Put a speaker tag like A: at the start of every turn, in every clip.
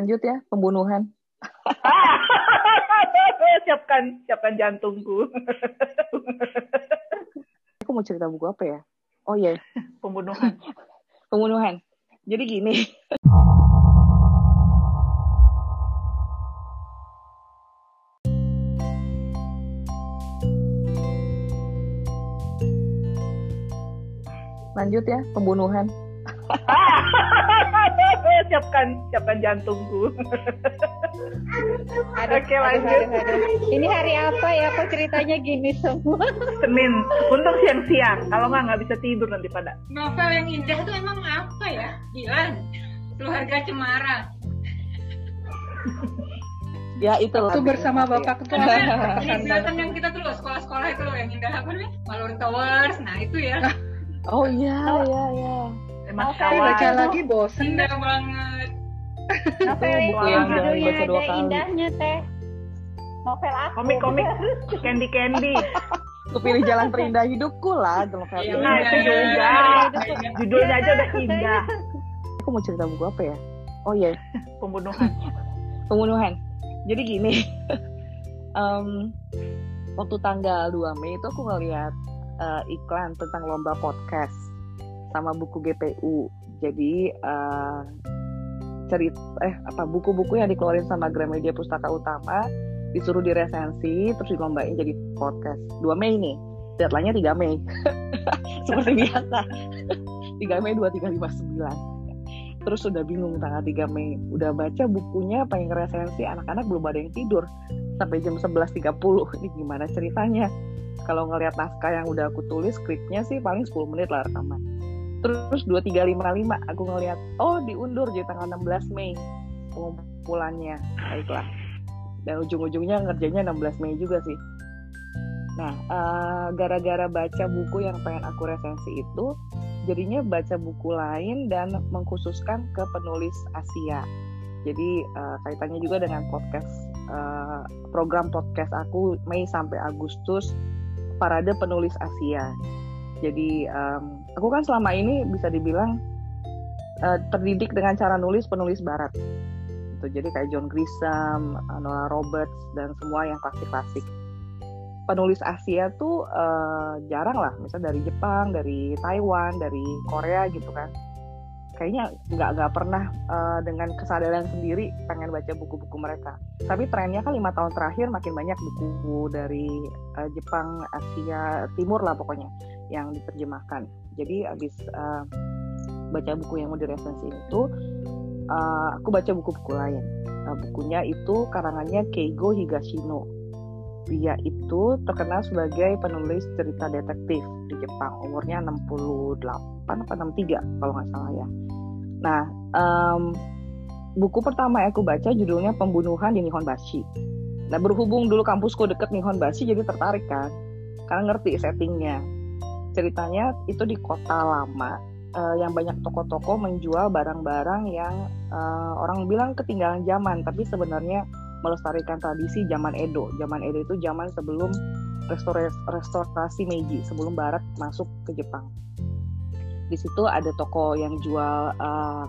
A: Lanjut ya, pembunuhan.
B: siapkan, siapkan jantungku.
A: Aku mau cerita buku apa ya? Oh iya,
B: Pembunuhan.
A: pembunuhan. Jadi gini. Lanjut ya, pembunuhan.
B: Siapkan, siapkan jantungku.
C: Aduh,
B: Oke,
C: aduh,
B: lanjut.
C: aduh, aduh. Ini hari apa ya? Kok ceritanya gini semua?
B: Senin, untung siang-siang. Kalau nggak nggak bisa tidur nanti pada.
D: Novel yang indah tuh emang apa ya? Dilan, keluarga Cemara.
A: Ya itu lah.
C: Itu bersama Bapak Ketua.
D: Ini sinetron yang kita tuh loh, sekolah-sekolah itu loh yang indah apa namanya? Malur Towers. Nah itu ya,
A: Oh iya, iya, iya.
B: Emang
C: baca lagi bosen
D: indah banget.
C: Novel
A: Itu buku yang
C: judulnya
A: dibaca dua kali.
C: indahnya teh. Novel aku.
B: Komik-komik Candy Candy.
A: Aku pilih jalan terindah hidupku lah, novel
D: Iya,
A: ini.
B: Nah, itu
D: Iya,
B: juga.
D: iya.
B: Judulnya aja udah indah.
A: Aku mau cerita buku apa ya? Oh iya,
B: Pembunuhan.
A: pembunuhan. Jadi gini, em, waktu tanggal 2 Mei itu aku ngeliat eh, iklan tentang lomba podcast sama buku GPU. Jadi eh, cerita eh apa buku-buku yang dikeluarin sama Gramedia Pustaka Utama disuruh diresensi terus dilombain jadi podcast. 2 Mei nih. Deadline-nya 3 Mei. Seperti biasa. 3 Mei 2359 terus udah bingung tanggal 3 Mei. Udah baca bukunya pengen resensi anak-anak belum ada yang tidur. Sampai jam 11.30 ini gimana ceritanya? Kalau ngelihat naskah yang udah aku tulis skripnya sih paling 10 menit lah rekaman terus 2355 aku ngelihat oh diundur jadi tanggal 16 Mei pengumpulannya baiklah dan ujung-ujungnya ngerjainnya 16 Mei juga sih nah eh, gara-gara baca buku yang pengen aku resensi itu jadinya baca buku lain dan mengkhususkan ke penulis Asia. Jadi eh, kaitannya juga dengan podcast eh, program podcast aku Mei sampai Agustus Parade Penulis Asia. Jadi em, aku kan selama ini bisa dibilang eh, terdidik dengan cara nulis penulis Barat. Gitu. Jadi kayak John Grisham, eh, Nora Roberts dan semua yang klasik-klasik penulis Asia tuh eh, jarang lah, misalnya dari Jepang, dari Taiwan, dari Korea gitu kan. Kayaknya nggak nggak pernah eh, dengan kesadaran sendiri pengen baca buku-buku mereka. Tapi trennya kan lima tahun terakhir makin banyak buku dari eh, Jepang, Asia Timur lah pokoknya yang diterjemahkan. Jadi abis eh, baca buku yang mau diresensi itu, eh, aku baca buku-buku lain. Nah, bukunya itu karangannya Keigo Higashino dia itu terkenal sebagai penulis cerita detektif di Jepang. Umurnya 68 apa 63 kalau nggak salah ya. Nah, em, buku pertama yang aku baca judulnya Pembunuhan di Nihonbashi. Nah, berhubung dulu kampusku deket Nihonbashi jadi tertarik kan. Karena ngerti settingnya. Ceritanya itu di kota lama eh, yang banyak toko-toko menjual barang-barang yang eh, orang bilang ketinggalan zaman, tapi sebenarnya melestarikan tradisi zaman Edo. Zaman Edo itu zaman sebelum restorasi, restorasi Meiji, sebelum Barat masuk ke Jepang. Di situ ada toko yang jual uh,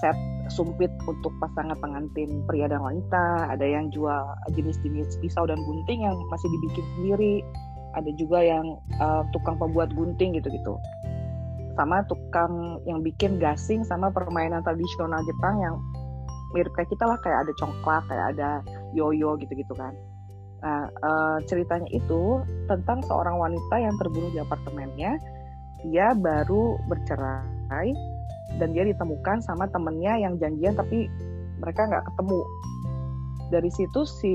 A: set sumpit untuk pasangan pengantin pria dan wanita, ada yang jual jenis-jenis pisau dan gunting yang masih dibikin sendiri, ada juga yang uh, tukang pembuat gunting gitu-gitu. Sama tukang yang bikin gasing sama permainan tradisional Jepang yang mirip kayak kita lah kayak ada congklak kayak ada yoyo gitu-gitu kan. Nah eh, ceritanya itu tentang seorang wanita yang terbunuh di apartemennya. Dia baru bercerai dan dia ditemukan sama temennya yang janjian tapi mereka nggak ketemu. Dari situ si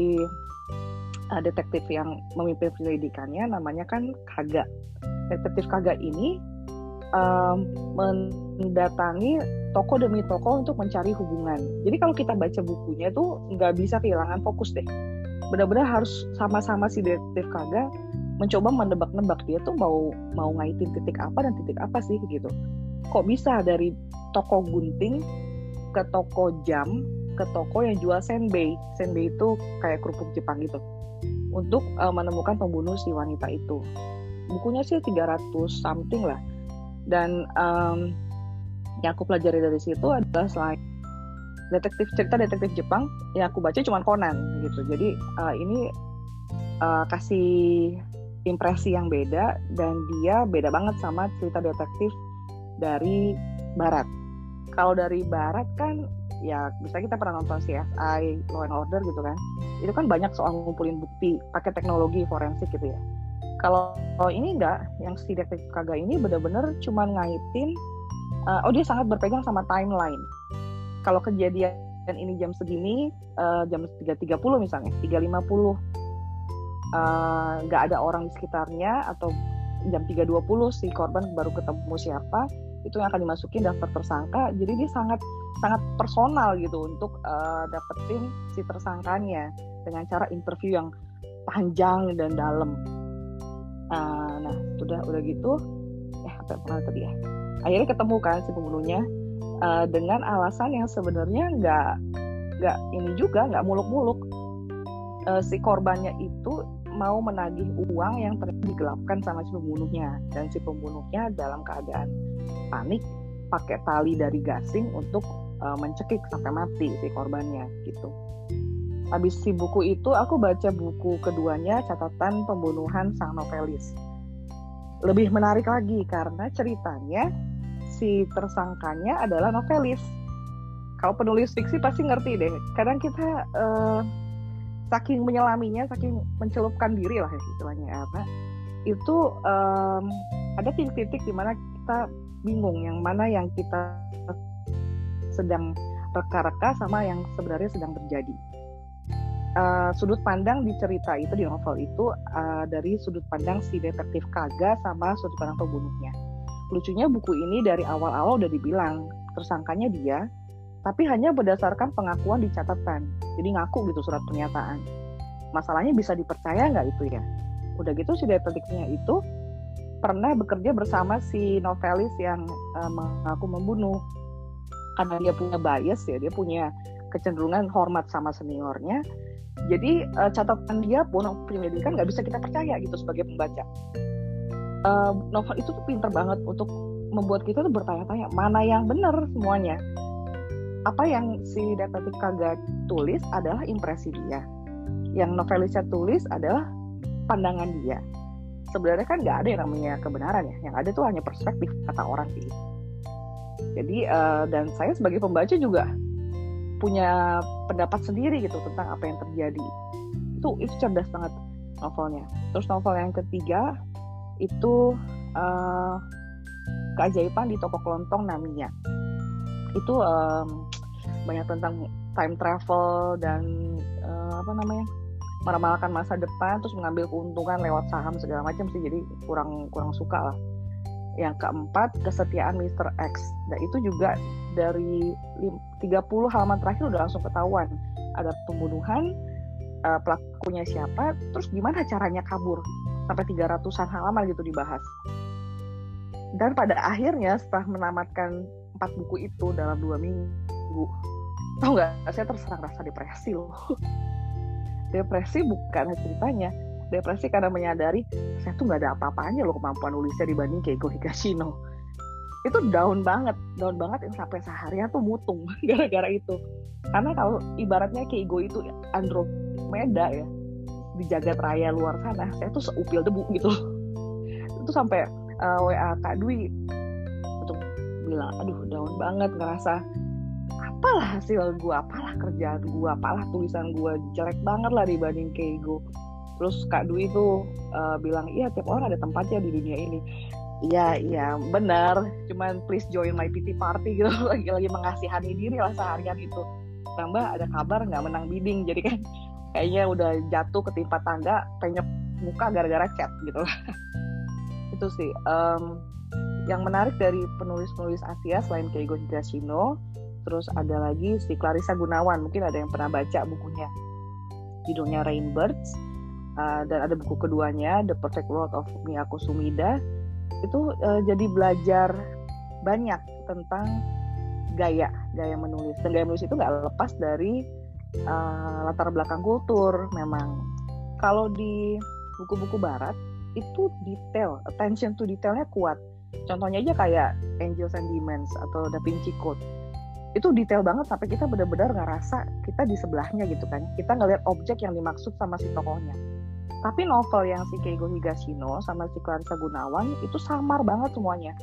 A: eh, detektif yang memimpin penyelidikannya namanya kan Kaga detektif Kaga ini em, mendatangi toko demi toko untuk mencari hubungan. Jadi kalau kita baca bukunya tuh nggak bisa kehilangan fokus deh. Benar-benar harus sama-sama si detektif Kaga mencoba menebak-nebak dia tuh mau mau ngaitin titik apa dan titik apa sih gitu. Kok bisa dari toko gunting ke toko jam ke toko yang jual senbei. Senbei itu kayak kerupuk Jepang gitu. Untuk eh, menemukan pembunuh si wanita itu. Bukunya sih 300 something lah. Dan em, yang aku pelajari dari situ adalah selain detektif cerita detektif Jepang yang aku baca cuma Conan gitu jadi uh, ini uh, kasih impresi yang beda dan dia beda banget sama cerita detektif dari Barat kalau dari Barat kan ya bisa kita pernah nonton CSI, Law and Order gitu kan. Itu kan banyak soal ngumpulin bukti pakai teknologi forensik gitu ya. Kalau ini enggak yang si detektif Kaga ini bener-bener cuma ngaitin uh, oh dia sangat berpegang sama timeline. Kalau kejadian ini jam segini uh, jam 3.30 misalnya 3.50 uh, nggak ada orang di sekitarnya atau jam 3.20 si korban baru ketemu siapa itu yang akan dimasukin daftar tersangka. Jadi dia sangat sangat personal gitu untuk uh, dapetin si tersangkanya dengan cara interview yang panjang dan dalam. Uh, nah sudah udah gitu. Eh apa yang tadi ya? Akhirnya ketemu kan si pembunuhnya uh, dengan alasan yang sebenarnya nggak nggak ini juga nggak muluk-muluk. Uh, si korbannya itu mau menagih uang yang ternyata digelapkan sama si pembunuhnya. Dan si pembunuhnya dalam keadaan panik pakai tali dari gasing untuk uh, mencekik sampai mati si korbannya gitu. Habis si buku itu aku baca buku keduanya catatan pembunuhan sang novelis. Lebih menarik lagi karena ceritanya si tersangkanya adalah novelis. Kalau penulis fiksi pasti ngerti deh. Kadang kita uh, saking menyelaminya, saking mencelupkan diri lah istilahnya apa, itu um, ada titik-titik di mana kita bingung yang mana yang kita sedang reka-reka sama yang sebenarnya sedang terjadi. Uh, sudut pandang di cerita itu di novel itu uh, dari sudut pandang si detektif Kaga sama sudut pandang pembunuhnya. Lucunya buku ini dari awal-awal udah dibilang tersangkanya dia, tapi hanya berdasarkan pengakuan di catatan. Jadi ngaku gitu surat pernyataan. Masalahnya bisa dipercaya nggak itu ya? Udah gitu si detektifnya itu pernah bekerja bersama si novelis yang uh, mengaku membunuh. Karena dia punya bias ya dia punya kecenderungan hormat sama seniornya. Jadi uh, catatan dia pun penyelidikan nggak bisa kita percaya gitu sebagai pembaca. Uh, novel itu tuh pinter banget untuk membuat kita tuh bertanya-tanya mana yang benar semuanya? Apa yang si detektif kagak tulis adalah impresi dia. Yang novelisnya tulis adalah pandangan dia sebenarnya kan nggak ada yang namanya kebenaran ya yang ada tuh hanya perspektif kata orang sih jadi uh, dan saya sebagai pembaca juga punya pendapat sendiri gitu tentang apa yang terjadi. Itu itu cerdas banget novelnya. Terus novel yang ketiga itu uh, keajaiban di toko kelontong Namiya. Itu um, banyak tentang time travel dan uh, apa namanya meramalkan masa depan terus mengambil keuntungan lewat saham segala macam sih jadi kurang kurang suka lah yang keempat, kesetiaan Mr. X. Dan itu juga dari 30 halaman terakhir udah langsung ketahuan. Ada pembunuhan, uh, pelakunya siapa, terus gimana caranya kabur. Sampai 300-an halaman gitu dibahas. Dan pada akhirnya setelah menamatkan empat buku itu dalam dua minggu, tau nggak, saya terserang rasa depresi loh. depresi bukan ceritanya, depresi karena menyadari saya tuh nggak ada apa-apanya loh kemampuan nulisnya dibanding Keigo Higashino. Itu down banget down banget yang sampai seharian tuh mutung gara-gara itu. Karena kalau ibaratnya Keigo itu Andromeda ya di jagat raya luar sana saya tuh seupil debu gitu. Itu sampai uh, eh, WA Kak Dwi untuk bilang aduh down banget ngerasa apalah hasil gue apalah kerjaan gue apalah tulisan gue jelek banget lah dibanding Keigo. Terus Kak Dwi tuh uh, bilang iya tiap orang ada tempatnya di dunia ini. Iya iya benar. Cuman please join my pity party gitu. Lagi-lagi mengasihani diri lah seharian itu. Tambah ada kabar nggak menang bidding? Jadi kan kayaknya udah jatuh ketimpa tangga penyep muka gara-gara chat gitu. Itu sih um, yang menarik dari penulis-penulis Asia selain Keigo Higashino terus ada lagi si Clarissa Gunawan mungkin ada yang pernah baca bukunya. Judulnya Rainbirds uh, dan ada buku keduanya The Perfect World of Miyako Sumida. Itu uh, jadi belajar banyak tentang gaya gaya menulis. Dan gaya menulis itu nggak lepas dari uh, latar belakang kultur memang. Kalau di buku-buku barat itu detail attention to detailnya kuat. Contohnya aja kayak Angels and Demons atau Da Vinci Code itu detail banget sampai kita benar-benar ngerasa kita di sebelahnya gitu kan. Kita ngelihat objek yang dimaksud sama si tokohnya. Tapi novel yang si Keigo Higashino sama si Clarissa Gunawan itu samar banget semuanya.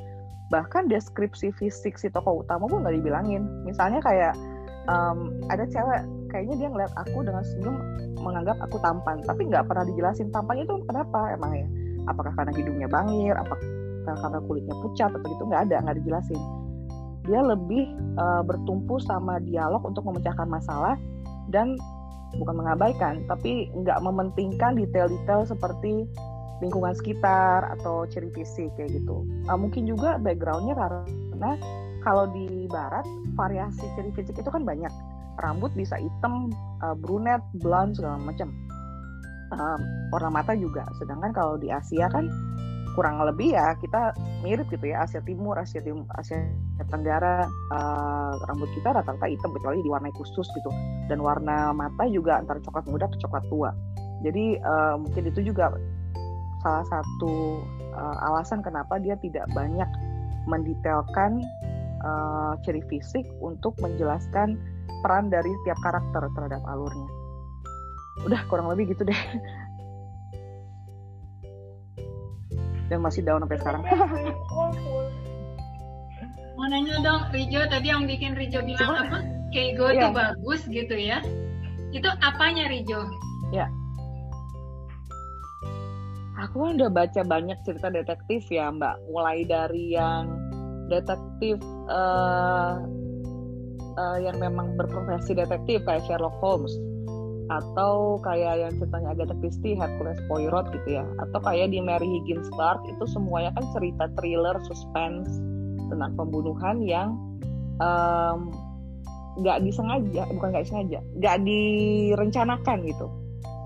A: Bahkan deskripsi fisik si tokoh utama pun nggak dibilangin. Misalnya kayak um, ada cewek kayaknya dia ngeliat aku dengan senyum menganggap aku tampan. Tapi nggak pernah dijelasin tampannya itu kenapa emang ya. Apakah karena hidungnya bangir apakah karena kulitnya pucat atau gitu nggak ada nggak dijelasin dia lebih uh, bertumpu sama dialog untuk memecahkan masalah dan bukan mengabaikan tapi nggak mementingkan detail-detail seperti lingkungan sekitar atau ciri fisik kayak gitu. Uh, mungkin juga backgroundnya karena kalau di barat variasi ciri fisik itu kan banyak. Rambut bisa hitam uh, brunette blonde segala macam. Uh, warna mata juga. Sedangkan kalau di Asia kan kurang lebih ya kita mirip gitu ya Asia Timur Asia Timur Asia Tenggara uh, rambut kita rata-rata hitam kecuali diwarnai khusus gitu. Dan warna mata juga antara coklat muda ke coklat tua. Jadi uh, mungkin itu juga salah satu uh, alasan kenapa dia tidak banyak mendetailkan uh, ciri fisik untuk menjelaskan peran dari setiap karakter terhadap alurnya. Udah kurang lebih gitu deh dan masih down sampai sekarang.
D: Mau nanya dong, Rijo tadi yang bikin Rijo bilang Cuma, apa? Keigo yeah. tuh bagus gitu ya. Itu apanya Rijo?
A: Ya. Aku kan udah baca banyak cerita detektif ya Mbak. Mulai dari yang detektif uh, uh, yang memang berprofesi detektif kayak Sherlock Holmes atau kayak yang ceritanya Agatha Christie, Hercules Poirot gitu ya, atau kayak di Mary Higgins Clark itu semuanya kan cerita thriller, suspense tentang pembunuhan yang nggak um, disengaja, bukan nggak disengaja, nggak direncanakan gitu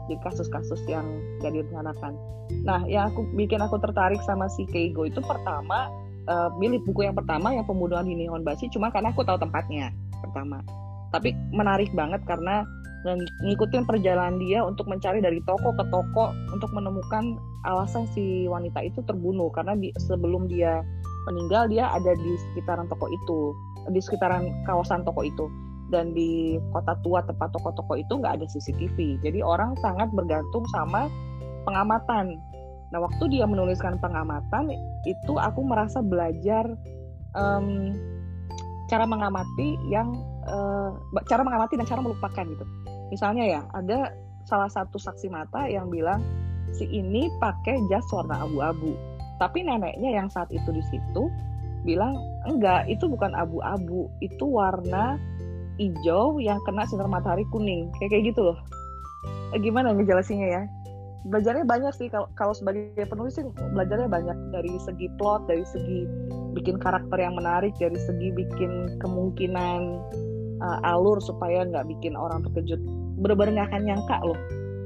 A: di kasus-kasus yang nggak direncanakan. Nah, yang aku bikin aku tertarik sama si Keigo itu pertama uh, milih buku yang pertama yang pembunuhan di Nihonbashi cuma karena aku tahu tempatnya pertama. Tapi menarik banget karena ngikutin perjalanan dia untuk mencari dari toko ke toko untuk menemukan alasan si wanita itu terbunuh. Karena di, sebelum dia meninggal dia ada di sekitaran toko itu. Di sekitaran kawasan toko itu. Dan di kota tua tempat toko-toko itu nggak ada CCTV jadi orang sangat bergantung sama pengamatan. Nah waktu dia menuliskan pengamatan itu aku merasa belajar um, cara mengamati yang uh, cara mengamati dan cara melupakan gitu misalnya ya ada salah satu saksi mata yang bilang si ini pakai jas warna abu-abu. Tapi neneknya yang saat itu di situ bilang enggak itu bukan abu-abu itu warna hijau yang kena sinar matahari kuning. Kayak kayak gitu loh. Eh, gimana ngejelasinnya ya? Belajarnya banyak sih kalau kalau sebagai penulis sih belajarnya banyak dari segi plot dari segi bikin karakter yang menarik dari segi bikin kemungkinan uh, alur supaya nggak bikin orang terkejut. Bener-bener nggak akan nyangka loh.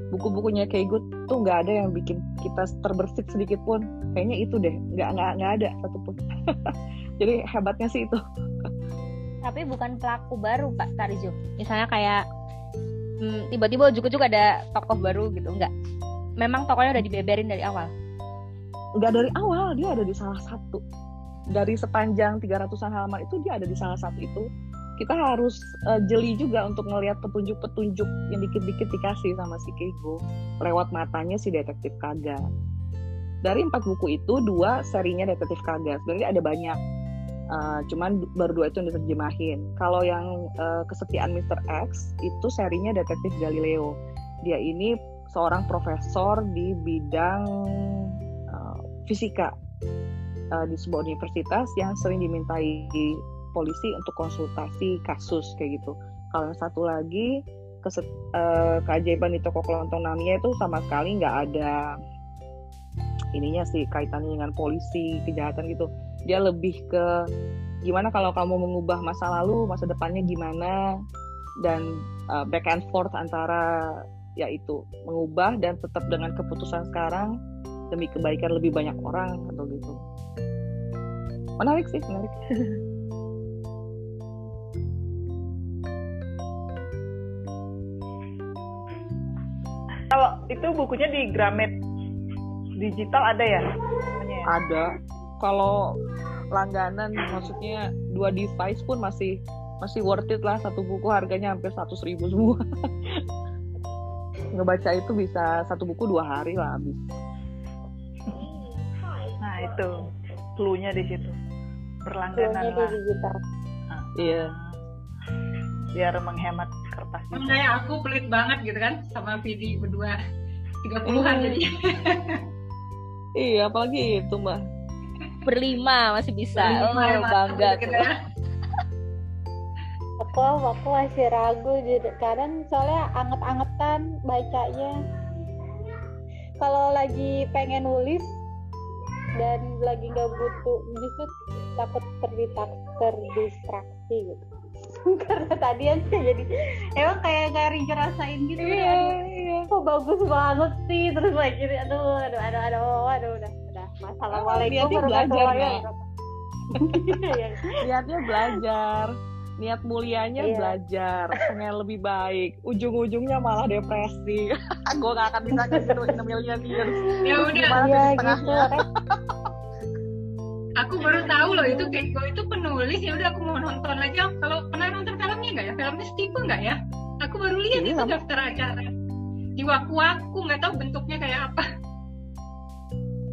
A: Buku-bukunya kayak gue tuh nggak ada yang bikin kita terbersih sedikit pun. Kayaknya itu deh. Nggak nggak nggak ada satupun. Jadi hebatnya sih itu.
C: Tapi bukan pelaku baru pak Tarijo misalnya kayak hmm, tiba-tiba juga-juga ada tokoh baru gitu. Nggak. Memang tokohnya udah dibeberin dari awal.
A: Nggak dari awal dia ada di salah satu. Dari sepanjang 300-an halaman itu dia ada di salah satu itu kita harus uh, jeli juga untuk ngelihat petunjuk-petunjuk yang dikit-dikit dikasih sama si Keigo lewat matanya si detektif Kaga. Dari empat buku itu dua serinya detektif Kaga. Sebenarnya ada banyak, uh, cuman baru dua itu yang diterjemahin. Kalau yang uh, kesetiaan Mr. X itu serinya detektif Galileo. Dia ini seorang profesor di bidang uh, fisika uh, di sebuah universitas yang sering dimintai polisi untuk konsultasi kasus kayak gitu. Kalau yang satu lagi keset, uh, keajaiban di toko kelontong Namia itu sama sekali nggak ada ininya sih kaitannya dengan polisi kejahatan gitu. Dia lebih ke gimana kalau kamu mengubah masa lalu masa depannya gimana dan uh, back and forth antara yaitu mengubah dan tetap dengan keputusan sekarang demi kebaikan lebih banyak orang atau gitu menarik sih menarik
B: itu bukunya di Gramet digital ada ya?
A: Ada. Kalau langganan maksudnya dua device pun masih masih worth it lah satu buku harganya hampir seratus ribu semua ngebaca itu bisa satu buku dua hari lah habis
B: Nah itu clue-nya di situ. Berlangganan lah.
E: digital.
A: iya
B: Biar menghemat kertas.
D: Emang kayak aku pelit banget gitu kan sama Vidi berdua 30-an
A: Iya.
D: jadi
A: iya apalagi itu mbak
C: berlima masih bisa oh,
D: Berlima ya, mantap
C: bangga tuh
D: ya.
E: Aku aku masih ragu jadi kadang soalnya anget-angetan bacanya. Kalau lagi pengen nulis dan lagi nggak butuh justru takut terdistraksi, terdistraksi gitu. Karena tadi aja jadi emang kayak nggak Rinca rasain gitu ya.
A: iya
E: Kok bagus banget sih? Terus lagi aduh aduh aduh aduh aduh udah udah. Assalamualaikum
A: niatnya belajar.
E: Iya.
A: niatnya belajar. Niat mulianya
E: Iya.
A: belajar. Pengen lebih baik. Ujung-ujungnya malah depresi. Gue gak akan bisa ngasih in a million years
D: ya udah.
A: Gimana
E: Iya
A: titik
E: gitu.
D: Aku baru tahu loh itu Keiko itu penulis. Ya udah aku mau nonton aja kalau pernah nonton filmnya nggak ya? Filmnya Steve nggak ya? Aku baru lihat
A: Iya,
D: itu
A: sama.
D: daftar acara. Di waku-waku nggak tahu bentuknya kayak apa.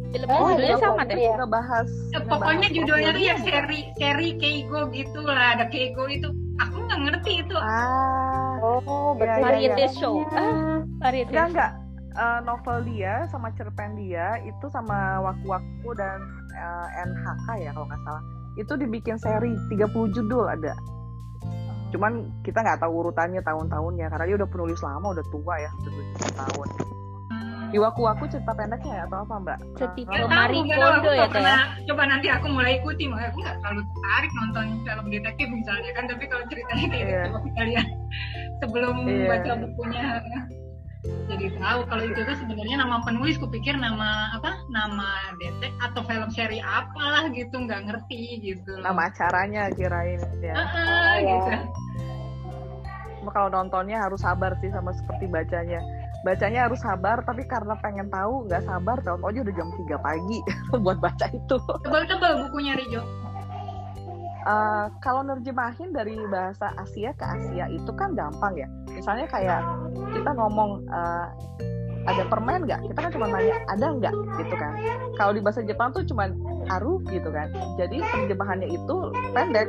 C: Filmnya
E: Oh,
C: judulnya
E: iya,
C: sama deh.
A: ngebahas
D: Ya,
A: ngebahas
D: pokoknya judulnya tuh ya seri seri Keigo gitu lah. Ada Keigo itu. Aku nggak ngerti itu.
A: Ah.
E: Oh, berarti
A: Iya, iya,
C: variety show. Ah variety
A: enggak
C: show.
A: enggak Eh, novel dia sama cerpen dia itu sama waku-waku dan eh, NHK ya kalau nggak salah. Itu dibikin seri 30 judul ada. Cuman kita nggak tahu urutannya tahun-tahunnya karena dia udah penulis lama udah tua ya udah 70 tahun. Di waku-waku cerita pendeknya ya atau apa mbak?
C: Setipe
D: Nggak tahu,
C: Marie Kondo ya, Teh,
D: coba nanti aku mulai ikuti makanya aku nggak terlalu tertarik nonton film detektif misalnya kan tapi kalau ceritanya kayak
A: Iya.
D: gitu kita lihat sebelum
A: Iya.
D: baca bukunya jadi tahu kalau itu tuh sebenarnya nama penulis kupikir nama apa nama detek atau film seri apalah gitu nggak ngerti gitu.
A: Nama acaranya kirain ya.
D: Ah, ah,
E: Oh, ya.
D: gitu.
A: Cuma kalau nontonnya harus sabar sih sama seperti bacanya. Bacanya harus sabar tapi karena pengen tahu nggak sabar tahu aja udah jam 3 pagi buat baca itu.
D: Tebal-tebal bukunya Rijo
A: Eh, kalau nerjemahin dari bahasa Asia ke Asia itu kan gampang ya. Misalnya kayak kita ngomong eh, ada permen nggak? Kita kan cuma nanya ada nggak? gitu kan. Kalau di bahasa Jepang tuh cuma aru gitu kan. Jadi terjemahannya itu pendek.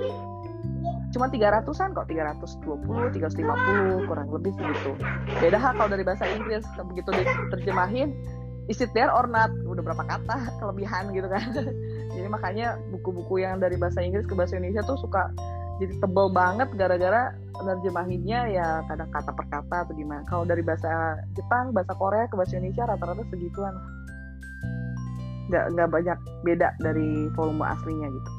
A: Cuma 300-an kok 320 350 kurang lebih segitu. Beda hal kalau dari bahasa Inggris begitu diterjemahin is it there or not udah berapa kata kelebihan gitu kan. Jadi makanya buku-buku yang dari bahasa Inggris ke bahasa Indonesia tuh suka jadi tebel banget gara-gara nerjemahinnya ya kadang kata per kata atau gimana. Kalau dari bahasa Jepang bahasa Korea ke bahasa Indonesia rata-rata segituan. Nggak nggak banyak beda dari volume aslinya gitu